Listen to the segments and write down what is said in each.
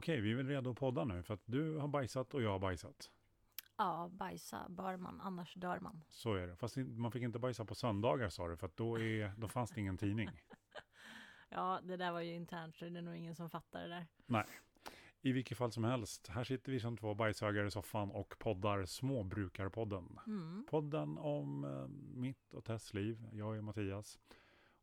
Okej, vi är väl redo att podda nu för att du har bajsat och jag har bajsat. Ja, bajsa bör man, annars dör man. Så är det. Fast man fick inte bajsa på söndagar sa du, för att då, är, då fanns det ingen tidning. Ja, det där var ju internt, så det är nog ingen som fattar det där. Nej. I vilket fall som helst, här sitter vi som två bajshögar i soffan och poddar Småbrukarpodden. Mm. Podden om eh, mitt och Tess liv, jag och Mattias.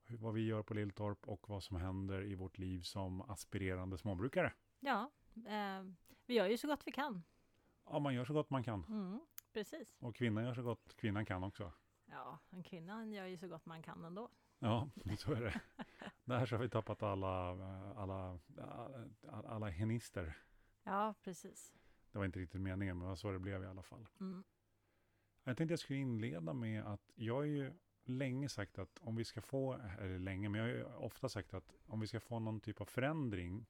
Hur- Vad vi gör på Lilltorp och vad som händer i vårt liv som aspirerande småbrukare. Ja, eh, vi gör ju så gott vi kan. Ja, man gör så gott man kan. Mm, precis. Och kvinnan gör så gott kvinnan kan också. Ja, en kvinna gör ju så gott man kan ändå. Ja, så är det. Där så har vi tappat alla, alla, alla, alla henister. Ja, precis. Det var inte riktigt meningen, men så det blev i alla fall. Mm. Jag tänkte jag skulle inleda med att jag har ju länge sagt att om vi ska få, eller länge, men jag har ju ofta sagt att om vi ska få någon typ av förändring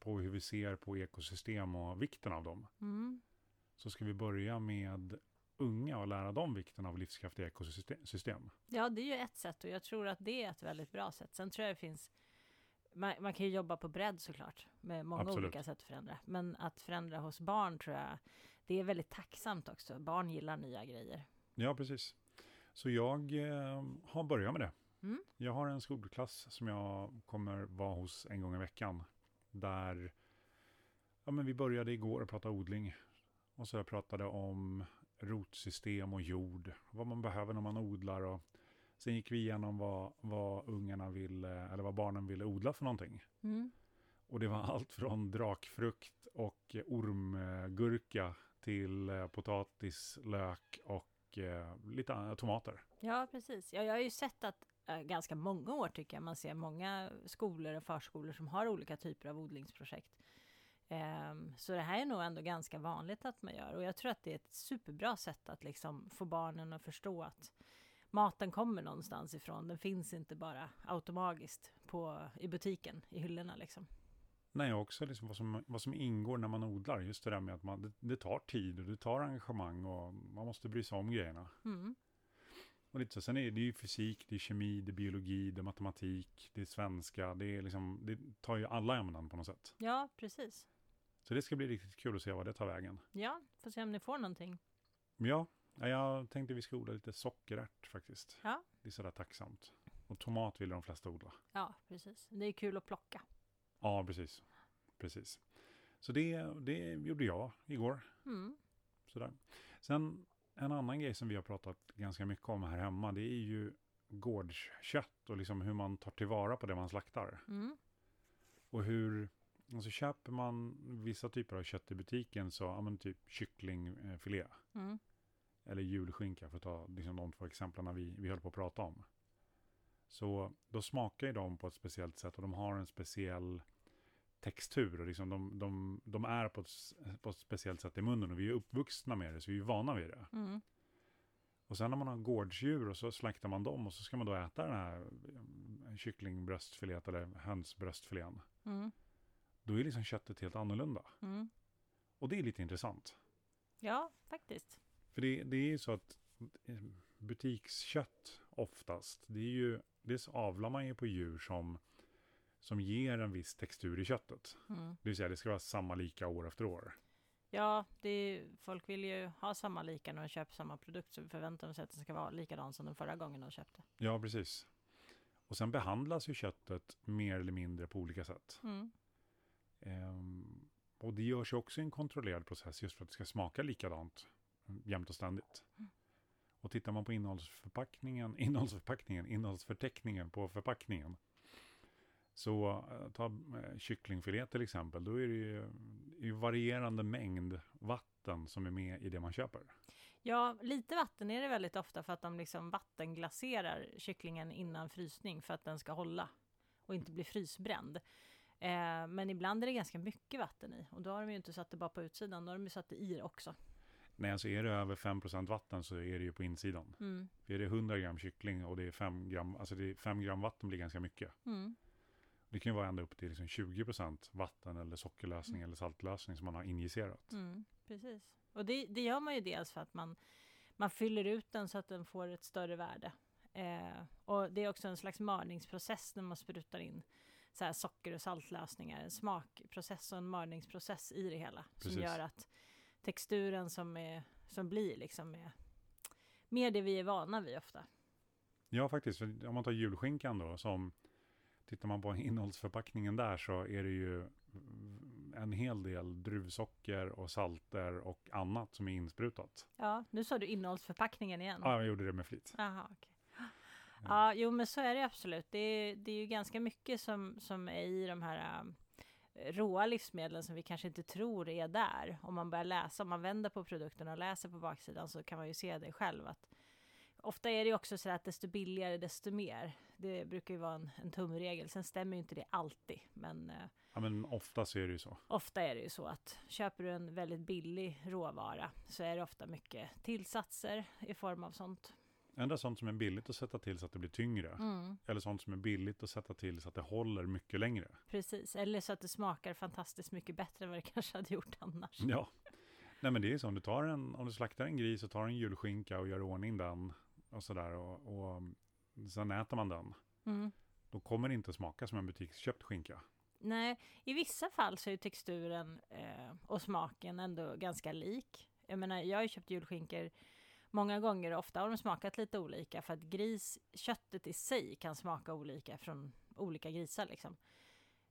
på hur vi ser på ekosystem och vikten av dem, Mm. så ska vi börja med unga och lära dem vikten av livskraftiga ekosystem. Ja, det är ju ett sätt och jag tror att det är ett väldigt bra sätt. Sen tror jag det finns man, man kan ju jobba på bredd såklart med många Absolut. olika sätt att förändra. Men att förändra hos barn tror jag, det är väldigt tacksamt också. Barn gillar nya grejer. Ja, precis. Så jag eh, har börjat med det. Mm. Jag har en skolklass som jag kommer vara hos en gång i veckan. Där ja, men vi började igår att prata odling. Och så jag pratade om rotsystem och jord. Vad man behöver när man odlar. Och sen gick vi igenom vad, vad ungarna ville, eller vad barnen ville odla för någonting. Mm. Och det var allt från drakfrukt och ormgurka till eh, potatis, lök och eh, lite eh, tomater. Ja, precis. Ja, jag har ju sett att ganska många år tycker jag man ser många skolor och förskolor som har olika typer av odlingsprojekt. Ehm, så det här är nog ändå ganska vanligt att man gör och jag tror att det är ett superbra sätt att liksom få barnen att förstå att maten kommer någonstans ifrån. Den finns inte bara automatiskt på, i butiken, i hyllorna liksom. Nej, också liksom vad, som, vad som ingår när man odlar. Just det där med att man, det, det tar tid och det tar engagemang och man måste bry sig om grejerna. Mm. Och lite så. Sen är det ju fysik, det är kemi, det är biologi, det är matematik, det är svenska. Det, är liksom, det tar ju alla ämnen på något sätt. Ja, precis. Så det ska bli riktigt kul att se vad det tar vägen. Ja, får se om ni får någonting. Ja, jag tänkte vi ska odla lite sockerärt faktiskt. Ja. Det är sådär tacksamt. Och tomat vill de flesta odla. Ja, precis. Det är kul att plocka. Ja, precis. Precis. Så det, det gjorde jag igår. Mm. Sådär. Sen en annan grej som vi har pratat ganska mycket om här hemma. Det är ju gårdskött och liksom hur man tar tillvara på det man slaktar. Mm. Och hur, alltså köper man vissa typer av kött i butiken så, ja men typ kycklingfilé. Mm. Eller julskinka för att ta liksom de två exemplen vi, vi höll på att prata om. Så då smakar ju de på ett speciellt sätt och de har en speciell textur. Och liksom de, de, de är på ett, på ett speciellt sätt i munnen och vi är uppvuxna med det så vi är vana vid det. Mm. Och sen när man har gårdsdjur och så slaktar man dem och så ska man då äta den här eh, kycklingbröstfilét eller hönsbröstfilén. Mm. Då är liksom köttet helt annorlunda. Mm. Och det är lite intressant. Ja, faktiskt. För det, det är ju så att eh, butikskött oftast, det är ju, dels avlar man ju på djur som, som ger en viss textur i köttet. Mm. Det vill säga det ska vara samma lika år efter år. Ja, är, folk vill ju ha samma lika när de köper samma produkt, så förväntar de sig att det ska vara likadan som den förra gången de köpte. Ja, precis. Och sen behandlas ju köttet mer eller mindre på olika sätt. Mm. Ehm, och det görs ju också i en kontrollerad process just för att det ska smaka likadant mm, jämt och ständigt. Och tittar man på innehållsförpackningen, innehållsförpackningen, innehållsförteckningen på förpackningen. Så eh, ta eh, kycklingfilé till exempel, då är det ju i varierande mängd vatten som är med i det man köper. Ja, lite vatten är det väldigt ofta för att de liksom vattenglaserar kycklingen innan frysning för att den ska hålla och inte bli frysbränd. Eh, men ibland är det ganska mycket vatten i och då har de ju inte satt det bara på utsidan, då har de ju satt det i det också. Nej, alltså är det över 5% vatten så är det ju på insidan. Mm. För är det 100 gram kyckling och det är 5 gram, alltså det är 5 gram vatten blir ganska mycket. Mm. Det kan ju vara ända upp till liksom 20% vatten eller sockerlösning eller saltlösning som man har injicerat. Mm, precis. Och det, det gör man ju dels för att man, man fyller ut den så att den får ett större värde. Eh, och det är också en slags mörningsprocess när man sprutar in så här socker och saltlösningar, en smakprocess och en mörningsprocess i det hela. Precis. Som gör att texturen som, är, som blir liksom är mer det vi är vana vid ofta. Ja, faktiskt. Om man tar julskinkan då, som tittar man på innehållsförpackningen där så är det ju en hel del druvsocker och salter och annat som är insprutat. Ja, nu sa du innehållsförpackningen igen. Ja, jag gjorde det med flit. Jaha, okej. Ja, jo men så är det absolut. Det är, det är ju ganska mycket som, som är i de här äh, råa livsmedlen som vi kanske inte tror är där. Om man börjar läsa, om man vänder på produkten och läser på baksidan så kan man ju se det själv. att Ofta är det också så att desto billigare desto mer. Det brukar ju vara en, en tumregel. Sen stämmer ju inte det alltid, men eh, Ja, men ofta så är det ju så. ofta är det ju så att köper du en väldigt billig råvara så är det ofta mycket tillsatser i form av sånt. Enda sånt som är billigt att sätta till så att det blir tyngre. Mm. Eller sånt som är billigt att sätta till så att det håller mycket längre. Precis, eller så att det smakar fantastiskt mycket bättre än vad det kanske hade gjort annars. Ja. Nej men det är så, om du, tar en, om du slaktar en gris och tar en julskinka och gör ordning den och sådär och, och sen äter man den. Mm. Då kommer det inte smaka som en butiksköpt skinka. Nej, i vissa fall så är texturen eh, och smaken ändå ganska lik. Jag menar, jag har ju köpt julskinkor många gånger och ofta har de smakat lite olika för att gris, köttet i sig kan smaka olika från olika grisar liksom.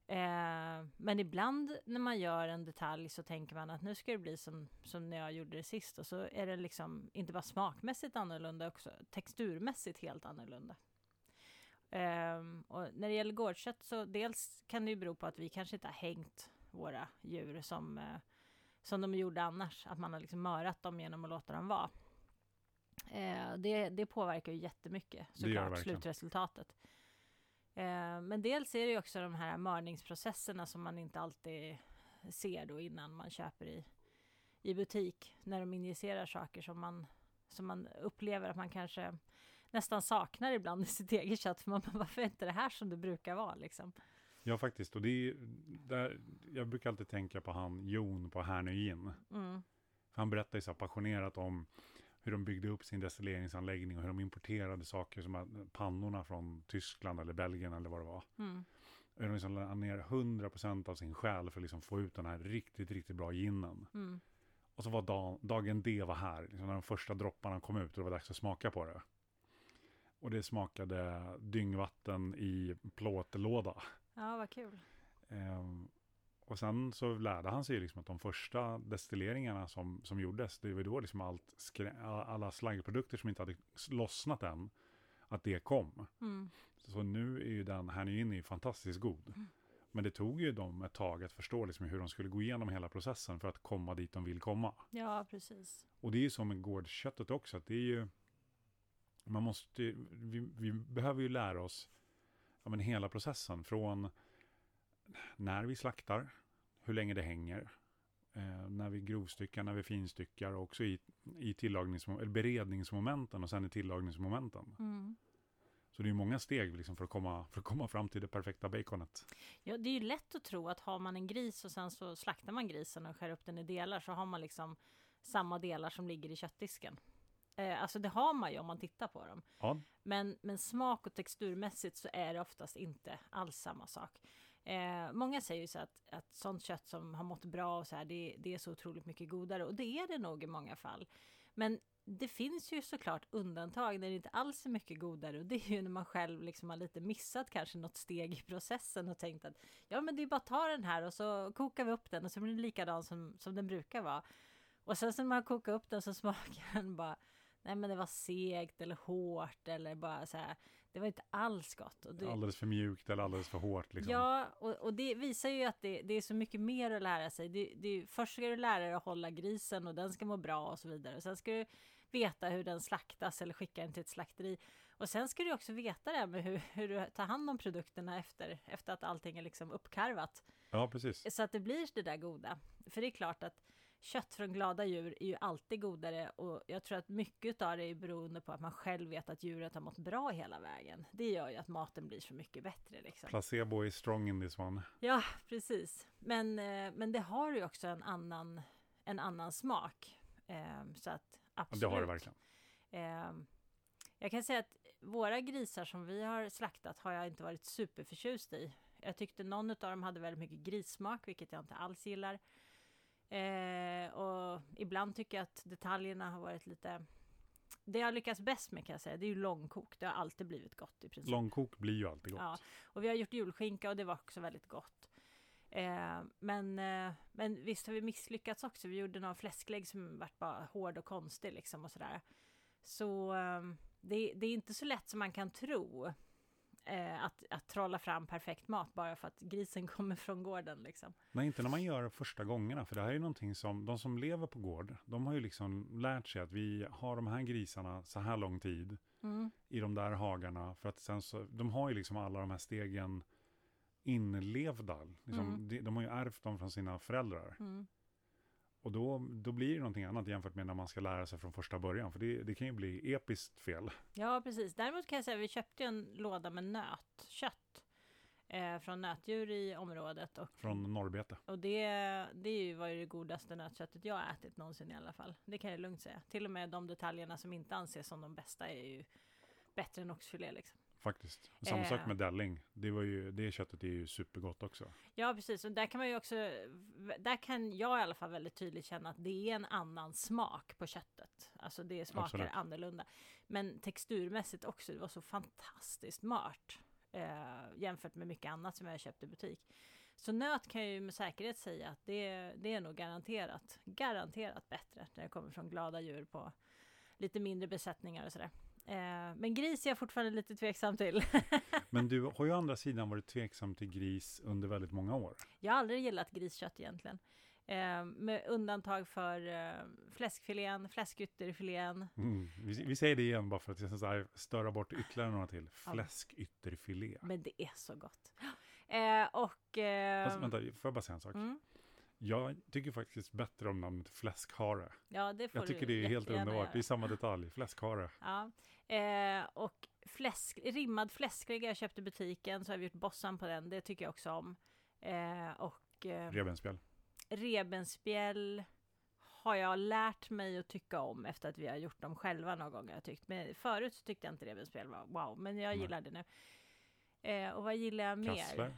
Eh, men ibland när man gör en detalj så tänker man att nu ska det bli som, som när jag gjorde det sist och så är det liksom inte bara smakmässigt annorlunda också texturmässigt helt annorlunda. Ehm, och när det gäller gårdskött så dels kan det ju bero på att vi kanske inte har hängt våra djur som, eh, som de gjorde annars. Att man har liksom mörat dem genom att låta dem vara. Eh, det, det påverkar ju jättemycket såklart slutresultatet. Eh, men dels är det ju också de här mörningsprocesserna som man inte alltid ser då innan man köper i, i butik. När de injicerar saker som man, som man upplever att man kanske nästan saknar ibland i sitt eget kött. För man bara, varför är inte det här som det brukar vara liksom? Ja faktiskt, och det är, där, jag brukar alltid tänka på han Jon på Härnö Gin. Mm. Han berättar ju så passionerat om hur de byggde upp sin destilleringsanläggning och hur de importerade saker som pannorna från Tyskland eller Belgien eller vad det var. Mm. Och de liksom la ner 100% av sin själ för att liksom få ut den här riktigt, riktigt bra ginen. Mm. Och så var dag, dagen D var här, liksom när de första dropparna kom ut och det var dags att smaka på det. Och det smakade dyngvatten i plåtlåda. Ja, vad kul. Ehm, och sen så lärde han sig ju liksom att de första destilleringarna som, som gjordes, det var då liksom allt alla slaggprodukter som inte hade lossnat än, att det kom. Mm. Så nu är ju den här är ju fantastiskt god. Men det tog ju dem ett tag att förstå liksom hur de skulle gå igenom hela processen för att komma dit de vill komma. Ja, precis. Och det är ju så med gårdsköttet också, att det är ju, man måste, vi, vi behöver ju lära oss ja, men hela processen från när vi slaktar, hur länge det hänger, eh, när vi grovstyckar, när vi finstyckar och också i, i tillagnings, eller beredningsmomenten och sen i tillagningsmomenten. Mm. Så det är många steg liksom för, att komma, för att komma fram till det perfekta baconet. Ja, det är ju lätt att tro att har man en gris och sen så slaktar man grisen och skär upp den i delar så har man liksom samma delar som ligger i köttdisken. Eh, alltså det har man ju om man tittar på dem. Ja, Men, men smak och texturmässigt så är det oftast inte alls samma sak. Eh, många säger ju så att, att sånt kött som har mått bra och så här, det, det är så otroligt mycket godare och det är det nog i många fall. Men det finns ju såklart undantag där det inte alls är mycket godare och det är ju när man själv liksom har lite missat kanske något steg i processen och tänkt att ja men det är bara att ta den här och så kokar vi upp den och så blir den likadan som, som den brukar vara. Och sen så när man kokar upp den så smakar den bara nej men det var segt eller hårt eller bara så här det var inte alls gott. Och det, alldeles för mjukt eller alldeles för hårt. Liksom. Ja, och, och det visar ju att det, det är så mycket mer att lära sig. Det, det, först ska du lära dig att hålla grisen och den ska må bra och så vidare. Sen ska du veta hur den slaktas eller skicka den till ett slakteri. Och sen ska du också veta det här med hur, hur du tar hand om produkterna efter, efter att allting är liksom uppkarvat. ja, precis. Så att det blir det där goda. För det är klart att kött från glada djur är ju alltid godare och jag tror att mycket av det är beroende på att man själv vet att djuret har mått bra hela vägen. Det gör ju att maten blir så mycket bättre liksom. Placebo is strong in this one. Ja, precis. Men, eh, men det har ju också en annan, en annan smak. Eh, så att absolut. det har det verkligen. Eh, jag kan säga att våra grisar som vi har slaktat har jag inte varit superförtjust i. Jag tyckte någon av dem hade väldigt mycket grissmak, vilket jag inte alls gillar. Eh, och ibland tycker jag att detaljerna har varit lite... Det jag lyckats bäst med kan jag säga, det är ju långkok. Det har alltid blivit gott i princip. Långkok blir ju alltid gott. Ja, och vi har gjort julskinka och det var också väldigt gott. Eh, men, eh, men visst har vi misslyckats också. Vi gjorde någon fläsklägg som vart bara hård och konstig liksom och sådär. Så eh, det, det, är inte så lätt som man kan tro. Eh, att, att trolla fram perfekt mat bara för att grisen kommer från gården liksom. Nej, inte när man gör det första gångerna, för det här är ju någonting som de som lever på gård, de har ju liksom lärt sig att vi har de här grisarna så här lång tid Mm. i de där hagarna, för att sen så, de har ju liksom alla de här stegen inlevda. Liksom, Mm. de, de har ju ärvt dem från sina föräldrar. Mm. Och då, då blir det någonting annat jämfört med när man ska lära sig från första början, för det, det kan ju bli episkt fel. Ja, precis. Däremot kan jag säga att vi köpte en låda med nötkött eh, från nötdjur i området. Och, Från norrbete. och det, det var ju det godaste nötköttet jag har ätit någonsin i alla fall. Det kan jag lugnt säga. Till och med de detaljerna som inte anses som de bästa är ju bättre än oxfilé liksom. Faktiskt. Samma sak Eh. med delling. Det, var ju, det köttet är ju supergott också. Ja, precis. Och där kan man ju också, där kan jag i alla fall väldigt tydligt känna att det är en annan smak på köttet. Alltså det smakar Absolut. annorlunda. Men texturmässigt också, det var så fantastiskt mört. Eh, jämfört med mycket annat som jag har köpt i butik. Så nöt kan jag ju med säkerhet säga att det, det är nog garanterat, garanterat bättre när det kommer från glada djur på lite mindre besättningar och sådär. Eh, men gris är jag fortfarande lite tveksam till. Men du har ju å andra sidan varit tveksam till gris under väldigt många år. Jag har aldrig gillat griskött egentligen. Eh, med undantag för eh, fläskfilén, fläskytterfilén. Mm. Vi, vi säger det igen bara för att jag här, störa bort ytterligare några till. Fläskytterfilé. Men det är så gott. Eh, och... Eh, Fast vänta, får jag bara säga en sak? mm, Jag tycker faktiskt bättre om namnet fläskhare. ja, det får Jag tycker det är helt underbart. göra. Det är samma detalj, fläskhare. Ja. Eh, och fläsk, rimmad fläsklägg jag köpte i butiken, så har vi gjort bossan på den. Det tycker jag också om. Eh, och eh, Revbensspjäll. rebenspjäll har jag lärt mig att tycka om efter att vi har gjort dem själva någon gång. Jag tyckt. Men förut så tyckte jag inte rebenspjäll var wow, men jag Nej. gillar det nu. Eh, och vad gillar jag mer? Kassler.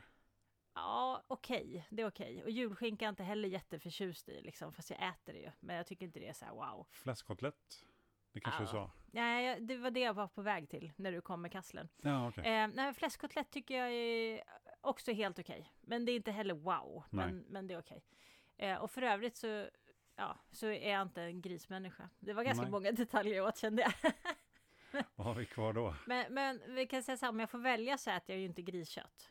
Ja, okej, det är okej. Och julskinka är jag inte heller jätteförtjust i, liksom, fast jag äter det ju. Men jag tycker inte det är så här wow. Fläskkotlett. Det kanske Ja. du sa? Nej, det var det jag var på väg till när du kom med kasslen. Ja, okej. Eh, nej, fläskkotlett tycker jag är också helt okej. Men det är inte heller wow, men, men det är okej. Eh, och för övrigt så, ja, så är jag inte en grismänniska. Det var ganska Nej. många detaljer jag åt kände jag. Vad har vi kvar då? men, men vi kan säga så här, om jag får välja så äter jag ju inte griskött.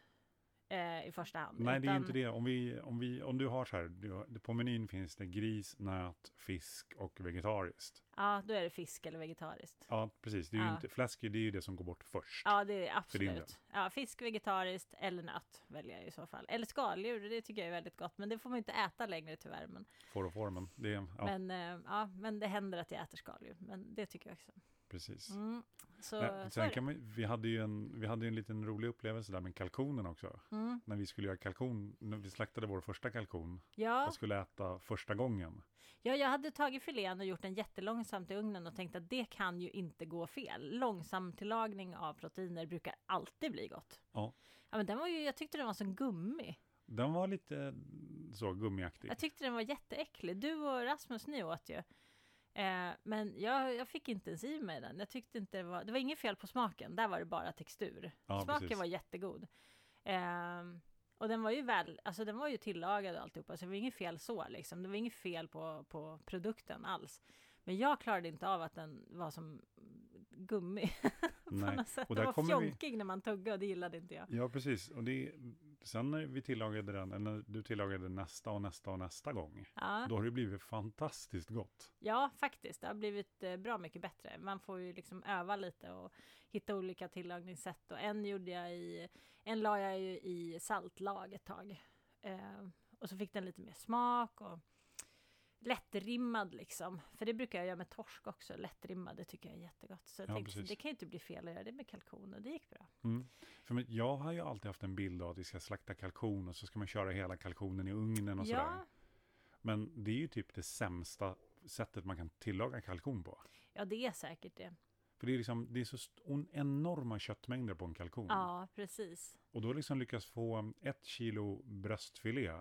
Eh, I första hand. Nej, det är utan- inte det. Om, vi, om, vi, om du har så här, du, på menyn finns det gris, nöt, fisk och vegetariskt. Ja, då är det fisk eller vegetariskt. Ja, precis. Det är ju Ja. inte, fläsk det är ju det som går bort först. Ja, det är absolut. Ja, fisk vegetariskt eller nöt väljer jag i så fall. Eller skaldjur, det tycker jag är väldigt gott. Men det får man inte äta längre tyvärr. Men, Får och får, men det är, ja, men, eh, ja, men det händer att jag äter skaldjur. Men det tycker jag också. Precis. Mm. Så, så sen kan man, vi, hade ju en, vi hade en liten rolig upplevelse där med kalkonen också. Mm. När vi skulle göra kalkon, när vi slaktade vår första kalkon Ja, och skulle äta första gången. ja, jag hade tagit filén och gjort den jättelångsamt i ugnen och tänkt att det kan ju inte gå fel. Långsam tillagning av proteiner brukar alltid bli gott. Ja. Ja, men den var ju, jag tyckte den var som gummi. Den var lite så gummiaktig. Jag tyckte den var jätteäcklig. Du och Rasmus, ni åt ju. Eh, men jag, jag fick inte ens i mig den. Jag tyckte inte det var, det var inget fel på smaken. Där var det bara textur. Ja, smaken precis. var jättegod. Ehm, och den var ju väl, alltså den var ju tillagad och alltihopa. Så det var inget fel så liksom. Det var inget fel på, på produkten alls. Men jag klarade inte av att den var som gummi på Nej. något sätt. Och Den där var kommer vi- fjonkig när man tuggade och det gillade inte jag. Ja, precis. Och det, sen när vi tillagade den, eller när du tillagade nästa och nästa och nästa gång, Ja. då har det blivit fantastiskt gott. Ja, faktiskt. Det har blivit eh, bra mycket bättre. Man får ju liksom öva lite och hitta olika tillagningssätt. Och en gjorde jag i, en la jag ju i saltlag ett tag. Eh, och så fick den lite mer smak och lättrimmad liksom. För det brukar jag göra med torsk också. Lättrimmad, det tycker jag är jättegott. Så jag Ja, tänkte, det kan ju inte bli fel att göra det med kalkon och det gick bra. Mm. För jag har ju alltid haft en bild av att vi ska slakta kalkon och så ska man köra hela kalkonen i ugnen och sådär. Ja, Men det är ju typ det sämsta sättet man kan tillaga kalkon på. ja, det är säkert det. För det är, liksom, det är så enorma köttmängder på en kalkon. Ja, precis. Och då liksom lyckas få ett kilo bröstfilé.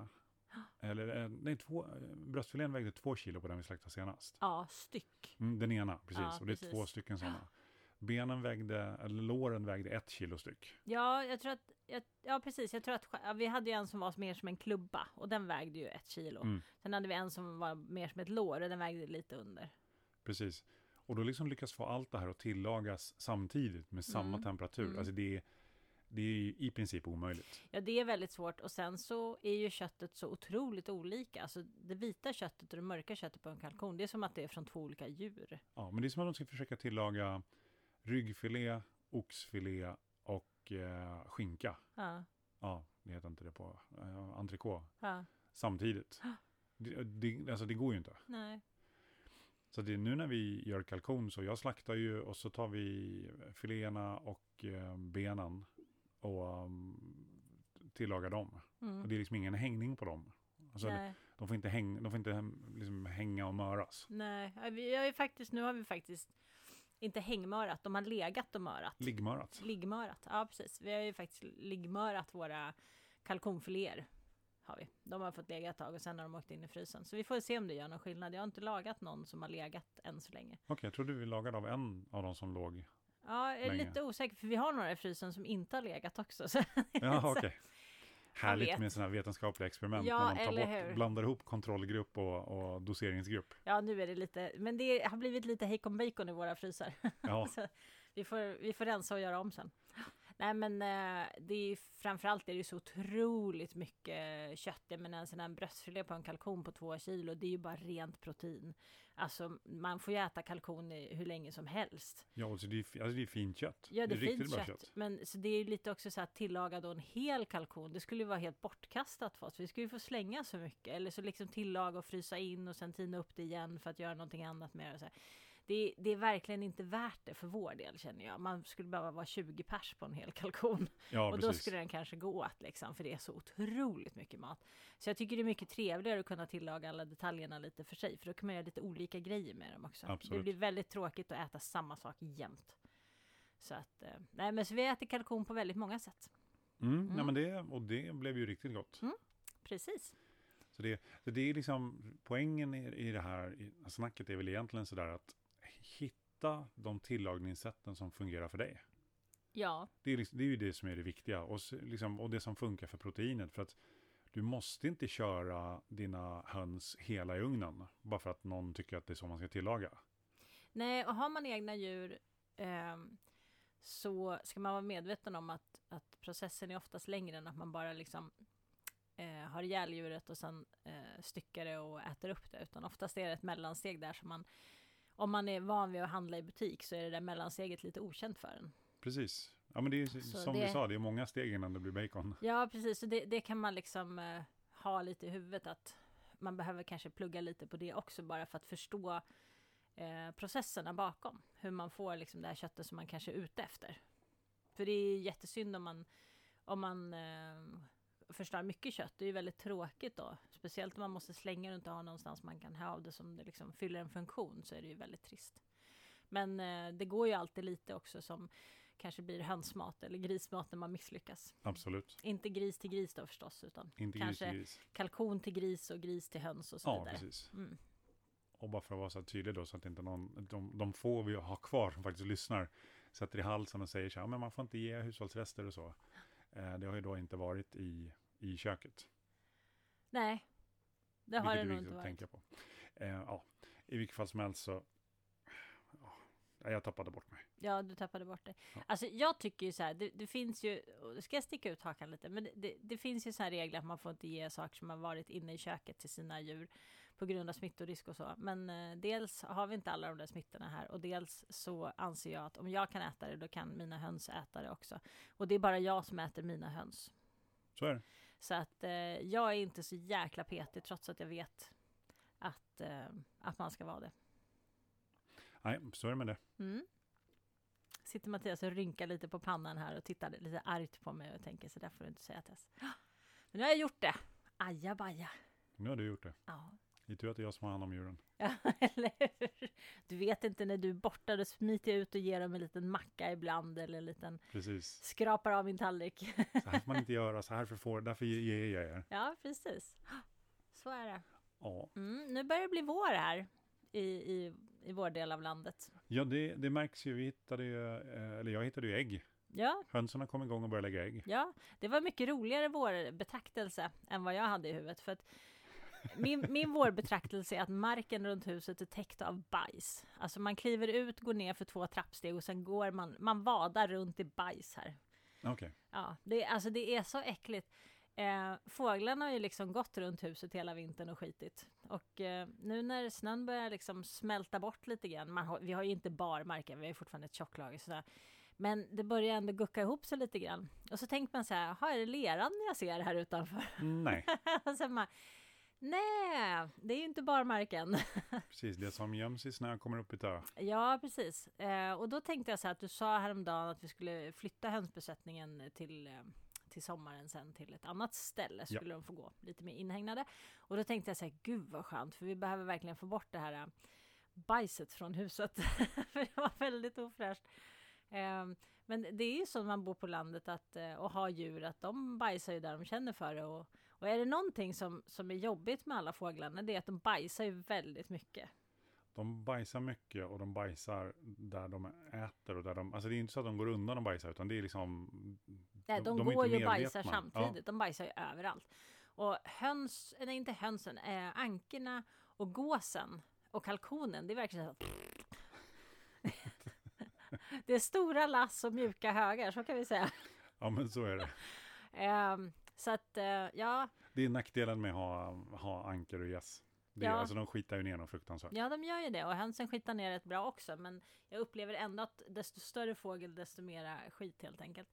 Eller eh, nej, två, eh, bröstfilén vägde två kilo på den vi slaktade senast. Ja, styck. Mm, den ena, precis. Ja, och det är precis. två stycken sådana. Benen vägde, eller låren vägde ett kilo styck. Ja, jag tror att, jag, ja precis, jag tror att vi hade ju en som var mer som en klubba och den vägde ju ett kilo. Mm. Sen hade vi en som var mer som ett lår och den vägde lite under. Precis. Och då liksom lyckas få allt det här att tillagas samtidigt med samma Mm. temperatur. Mm. Alltså det är, det är ju i princip omöjligt. Ja, det är väldigt svårt och sen så är ju köttet så otroligt olika. Alltså det vita köttet och det mörka köttet på en kalkon, det är som att det är från två olika djur. Ja, men det är som att de ska försöka tillaga ryggfilé, oxfilé och eh, skinka. Ja, Ja, det heter inte det på eh, entrecote. ja, Samtidigt. Det, det, alltså det går ju inte. nej. Så det är nu när vi gör kalkon så jag slaktar ju och så tar vi filéerna och eh, benen och um, tillagar dem. Mm. Och det är liksom ingen hängning på dem. Alltså, nej. De får inte, häng, de får inte liksom hänga och möras. Nej, vi har faktiskt, nu har vi faktiskt inte hängmörat, de har legat och mörat. Liggmörat. Liggmörat, ja precis. Vi har ju faktiskt liggmörat våra kalkonfiléer. Har vi. De har fått lägga ett tag och sen har de åkt in i frysen. Så vi får se om det gör någon skillnad. Jag har inte lagat någon som har legat än så länge. Okej, jag trodde vi lagade av en av de som låg. Ja, jag är Länge. lite osäker för vi har några i frysen som inte har legat också. Så Ja, okej. Härligt med sådana här vetenskapliga experiment. Ja, när man tar bort, hur? blandar ihop kontrollgrupp och, och doseringsgrupp. ja, nu är det lite, men det har blivit lite hejkon bacon i våra frysar. Ja, vi, får, vi får rensa och göra om sen. Nej men eh, det är ju framförallt är det så otroligt mycket kött. Jag menar en sån här bröstfilé på en kalkon på två kilo, det är ju bara rent protein. Alltså man får ju äta kalkon i hur länge som helst. ja alltså det, är, alltså det är fint kött. Ja det är riktigt fint bra kött. Men så det är ju lite också så att tillaga då en hel kalkon, det skulle ju vara helt bortkastat för oss. Vi skulle ju få slänga så mycket. Eller så liksom tillaga och frysa in och sen tina upp det igen för att göra någonting annat med det. Det, det är verkligen inte värt det för vår del känner jag. Man skulle behöva vara 20 pers på en hel kalkon. Ja, och då precis. skulle den kanske gå åt liksom, för det är så otroligt mycket mat. Så jag tycker det är mycket trevligare att kunna tillaga alla detaljerna lite för sig, för då kan man göra lite olika grejer med dem också. Det Absolut. blir väldigt tråkigt att äta samma sak jämt. Så att, eh, nej men så vi äter kalkon på väldigt många sätt. Mm, Mm. Nej, men det, och det blev ju riktigt gott. Precis. Så det, så det är liksom, poängen i, i det här snacket är väl egentligen sådär att hitta de tillagningssätten som fungerar för dig. Ja, Det är, liksom, det är ju det som är det viktiga och, liksom, och det som funkar för proteinet. För att du måste inte köra dina höns hela i ugnen bara för att någon tycker att det är så man ska tillaga. nej och har man egna djur ehm, så ska man vara medveten om att, att processen är oftast längre än att man bara liksom eh, har ihjäl djuret och sen eh, styckar det och äter upp det. Utan oftast är det ett mellansteg där som man om man är van vid att handla i butik så är det där mellansteget lite okänt för en. Precis. Ja, men det är Så som det- vi sa, det är många steg innan det blir bacon. Ja, precis. Så det, det kan man liksom eh, ha lite i huvudet att man behöver kanske plugga lite på det också bara för att förstå eh, processerna bakom. Hur man får liksom det här köttet som man kanske är ute efter. För det är jättesynd om man, om man eh, förstör mycket kött. Det är ju väldigt tråkigt då. Speciellt om man måste slänga det och inte ha någonstans man kan ha av det som det liksom fyller en funktion så är det ju väldigt trist. Men eh, det går ju alltid lite också som kanske blir hönsmat eller grismat när man misslyckas. Absolut. Inte gris till gris då förstås, utan Inte Kanske gris till gris. kalkon till gris och gris till höns och så Ja, vidare. precis. Mm. Och bara för att vara så här tydlig då, så att inte någon, de, de få vi har kvar som faktiskt lyssnar, sätter i halsen och säger så här, men man får inte ge hushållsrester och så. Eh, det har ju då inte varit i, i köket. Nej, det har vilket det nog inte varit. tänka på. Eh, ja, I vilket fall som helst så, ja, jag tappade bort mig. Ja, du tappade bort det. Ja. Alltså jag tycker ju så här, det, det finns ju, ska jag sticka ut hakan lite, men det, det, det finns ju så här regler att man får inte ge saker som har varit inne i köket till sina djur på grund av smittorisk och så. Men eh, dels har vi inte alla de där smittorna här och dels så anser jag att om jag kan äta det, då kan mina höns äta det också. Och det är bara jag som äter mina höns. Så är det. Så att eh, jag är inte så jäkla petig trots att jag vet att, eh, att man ska vara det. Nej, så är det med det. Mm. Sitter Mattias och rynkar lite på pannan här och tittar lite argt på mig och tänker så där får du inte säga Tess. Men nu har jag gjort det. Ajabaja. Nu har du gjort det. Ja. Det är tur att det är jag som har hand om djuren. Ja, eller hur? Du vet inte när du är borta, då smiter jag ut och ger dem en liten macka ibland eller en liten Precis. skrapar av min tallrik. Så här får man inte göra, så här för får, därför ger jag er. Ja, precis. Så är det. Ja, Mm, nu börjar det bli vår här i, i, i vår del av landet. ja det, det märks ju. Vi hittade ju, eh, eller jag hittade ju ägg. Ja, Hönsen har kommit igång och börjat lägga ägg. ja, det var mycket roligare vårbetraktelse än vad jag hade i huvudet. För att min, min vårbetraktelse är att marken runt huset är täckt av bajs. Alltså man kliver ut, går ner för två trappsteg och sen går man, man vadar runt i bajs här. Okej. Ja, det, alltså det är så äckligt. Eh, fåglarna har ju liksom gått runt huset hela vintern och skitit. Och eh, nu när snön börjar liksom smälta bort lite grann, man har, vi har ju inte barmarken, vi har ju fortfarande ett tjocklager sådär. Men det börjar ändå gucka ihop sig lite grann. Och så tänker man så här, har är det leran jag ser här utanför? Nej, sen man, nej, det är ju inte barmarken. precis. Det som göms i snö kommer upp i tö. Ja, precis. Eh, och då tänkte jag så här att du sa häromdagen att vi skulle flytta hönsbesättningen till, eh, till sommaren sen till ett annat ställe. Ja. Skulle de få gå lite mer inhägnade. Och då tänkte jag så här, gud vad skönt, för vi behöver verkligen få bort det här eh, bajset från huset. för det var väldigt ofräscht. Eh, men det är ju så när man bor på landet att, eh, och har djur, att de bajsar ju där de känner för det. Och, och är det någonting som, som är jobbigt med alla fåglarna, det är att de bajsar ju väldigt mycket. De bajsar mycket och de bajsar där de äter och där de, alltså det är inte så att de går undan och bajsar utan det är liksom Nej, de, de är går ju och bajsar samtidigt. De bajsar ju överallt. Och höns, nej inte hönsen, eh, ankorna och gåsen och kalkonen, det är verkligen så Det är stora lass och mjuka högar, så kan vi säga. Ja men så är det. Ehm, så att, eh, ja, Det är nackdelen med att ha, ha anker och gäss. Det Ja. Alltså de skitar ju ner dem fruktansvärt. ja, de gör ju det. Och hönsen skitar ner rätt bra också. Men jag upplever ändå att desto större fågel, desto mera skit helt enkelt.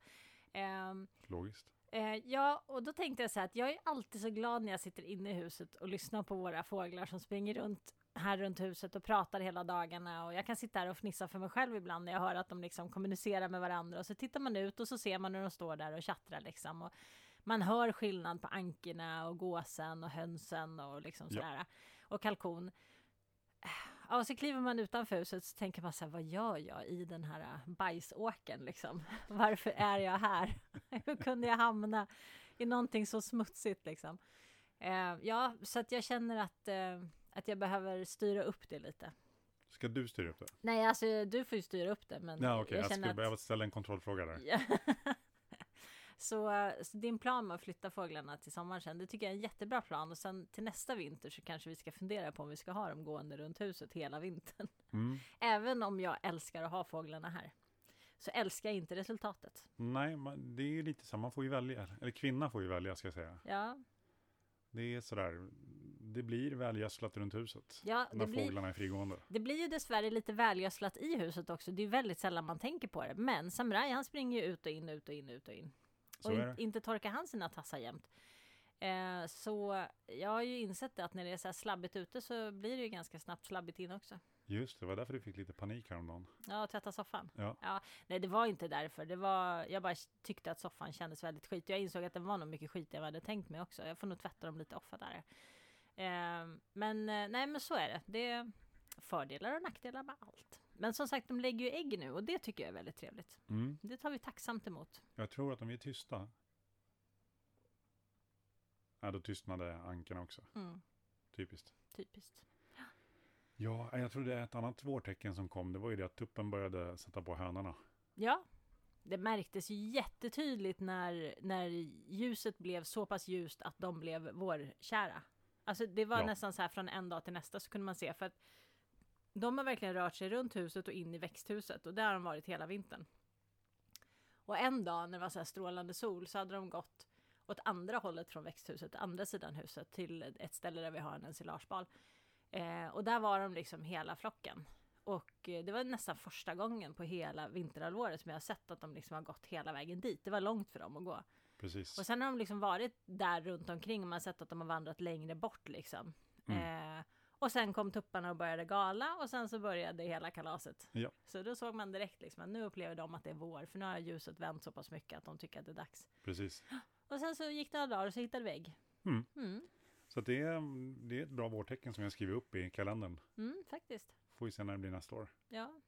Ehm, Logiskt. Eh, ja, och då tänkte jag så här att jag är alltid så glad när jag sitter inne i huset och lyssnar på våra fåglar som springer runt här runt huset och pratar hela dagarna och jag kan sitta här och fnissa för mig själv ibland när jag hör att de liksom kommunicerar med varandra och så tittar man ut och så ser man hur de står där och tjattrar liksom och man hör skillnad på ankorna och gåsen och hönsen och liksom Ja. sådär och kalkon. Ja, och så kliver man utanför huset så tänker man så här, vad gör jag i den här bajsåkern liksom? Varför är jag här? Hur kunde jag hamna i någonting så smutsigt liksom? Eh, ja, så att jag känner att, eh, att jag behöver styra upp det lite. Ska du styra upp det? Nej, alltså du får ju styra upp det, men Ja, okej. Jag, känner skulle att- behöva ställa en kontrollfråga där. Så, så din plan med att flytta fåglarna till sommaren sen, det tycker jag är en jättebra plan. Och sen till nästa vinter så kanske vi ska fundera på om vi ska ha dem gående runt huset hela vintern. Mm. Även om jag älskar att ha fåglarna här. Så älskar jag inte resultatet. Nej, det är lite så. Man får ju välja. Eller kvinna får ju välja, ska jag säga. Ja, Det är sådär. Det blir välgödslat runt huset. ja När blir, fåglarna är frigående. det blir ju dessvärre lite välgödslat i huset också. Det är väldigt sällan man tänker på det. Men Samurai han springer ju ut och in, ut och in, ut och in. Så och in, det. inte torkar han sina tassar jämt. Eh, så jag har ju insett det att när det är så här slabbigt ute så blir det ju ganska snabbt slabbigt in också. Just det, var därför du fick lite panik häromdagen. Ja, tvätta soffan. Ja. Nej, det var inte därför. Det var, jag bara tyckte att soffan kändes väldigt skit. Jag insåg att den var nog mycket skit jag hade tänkt mig också. Jag får nog tvätta dem lite oftare. Eh, men eh, nej, men så är det. Det är fördelar och nackdelar med allt. Men som sagt, de lägger ju ägg nu och det tycker jag är väldigt trevligt. Mm. Det tar vi tacksamt emot. Jag tror att om vi är tysta. Ja, då tystnade ankarna också. Mm, Typiskt. typiskt. Ja, jag tror det är ett annat vårtecken som kom. Det var ju det att tuppen började sätta på hönorna. Ja, det märktes ju jättetydligt när, när ljuset blev så pass ljust att de blev vårkära. Alltså det var Ja. nästan så här från en dag till nästa så kunde man se för att de har verkligen rört sig runt huset och in i växthuset och där har de varit hela vintern. Och en dag när det var så här strålande sol så hade de gått åt andra hållet från växthuset, andra sidan huset till ett ställe där vi har en ensilagebal. Eh, och där var de liksom hela flocken. Och eh, det var nästan första gången på hela vinterhalvåret som jag har sett att de liksom har gått hela vägen dit. Det var långt för dem att gå. Precis. Och sen har de liksom varit där runt omkring och man har sett att de har vandrat längre bort liksom. Mm. Eh, och sen kom tupparna och började gala och sen så började hela kalaset. Ja. Så då såg man direkt liksom att nu upplever de att det är vår för nu har ljuset vänt så pass mycket att de tycker att det är dags. Precis. Och sen så gick det några dagar och så hittade vi ägg. Mm. Mm. Så det, är, det är ett bra vårtecken som jag skriver upp i kalendern. Mm, faktiskt. Får vi se när det blir nästa år. Ja.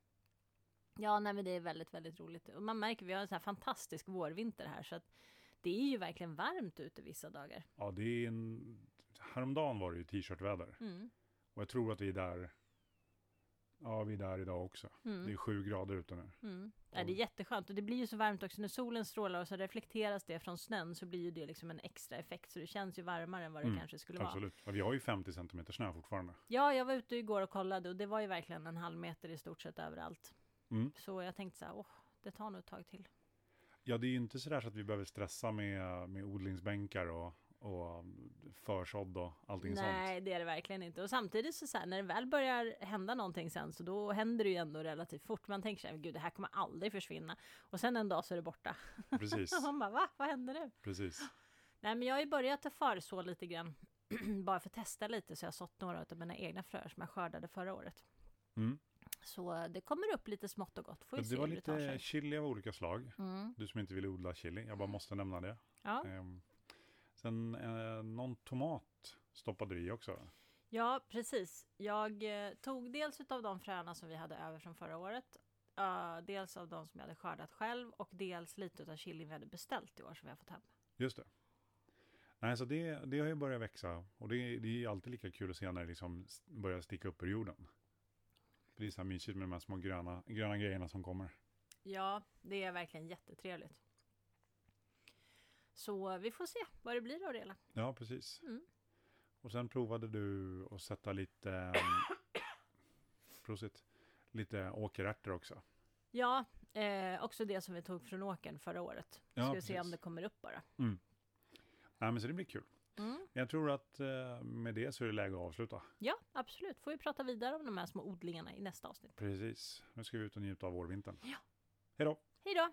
Ja, nej, men det är väldigt, väldigt roligt. Och man märker, vi har en sån här fantastisk vårvinter här, så att det är ju verkligen varmt ute vissa dagar. Ja, det är en... Häromdagen var det ju t-shirtväder. Mm. Och jag tror att vi är där... Ja, vi är där idag också. Mm. Det är sju grader ute nu. Mm. Ja, det är jätteskönt och det blir ju så varmt också när solen strålar och så reflekteras det från snön så blir ju det liksom en extra effekt så det känns ju varmare än vad det Mm, kanske skulle vara. Absolut. Vi har ju 50 centimeter snö fortfarande. Ja, jag var ute igår och kollade och det var ju verkligen en halv meter i stort sett överallt. Mm. Så jag tänkte så här, åh, det tar nog ett tag till. Ja, det är ju inte sådär så att vi behöver stressa med, med odlingsbänkar och, och försådd och allting Nej, sånt. det är det verkligen inte. Och samtidigt så, så här, när det väl börjar hända någonting sen så då händer det ju ändå relativt fort. Man tänker så här, gud det här kommer aldrig försvinna. Och sen en dag så är det borta. Precis, Och man bara, va? Vad hände nu? precis. Nej, men jag har ju börjat att förså lite grann. bara för att testa lite så jag har sått några av mina egna fröer som jag skördade förra året. Mm. Så det kommer upp lite smått och gott. Får Det var det lite sig. chili av olika slag. Mm. Du som inte vill odla chili, jag bara måste nämna det. Ja. Ehm, sen eh, någon tomat stoppade du i också. ja, precis. Jag eh, tog dels av de fröna som vi hade över från förra året. eh, dels av de som jag hade skördat själv och dels lite av chilin vi hade beställt i år som vi har fått hem. Just det. Nej, så det, det har ju börjat växa och det, det är alltid lika kul att se när det liksom börjar sticka upp ur jorden. För det är så här mysigt med de här små gröna, gröna grejerna som kommer. Ja, det är verkligen jättetrevligt. Så vi får se vad det blir av det hela. Ja, precis. Mm. Och sen provade du att sätta lite, um, prosit, lite åkerärtor också. Ja, eh, också det som vi tog från åkern förra året. Ja, Ska vi se om det kommer upp bara. Nej, men så det blir kul. Mm. Jag tror att eh, med det så är det läge att avsluta. Ja, absolut. Får vi prata vidare om de här små odlingarna i nästa avsnitt. Precis. Nu ska vi ut och njuta av vårvintern. Ja. Hej då! Hej då!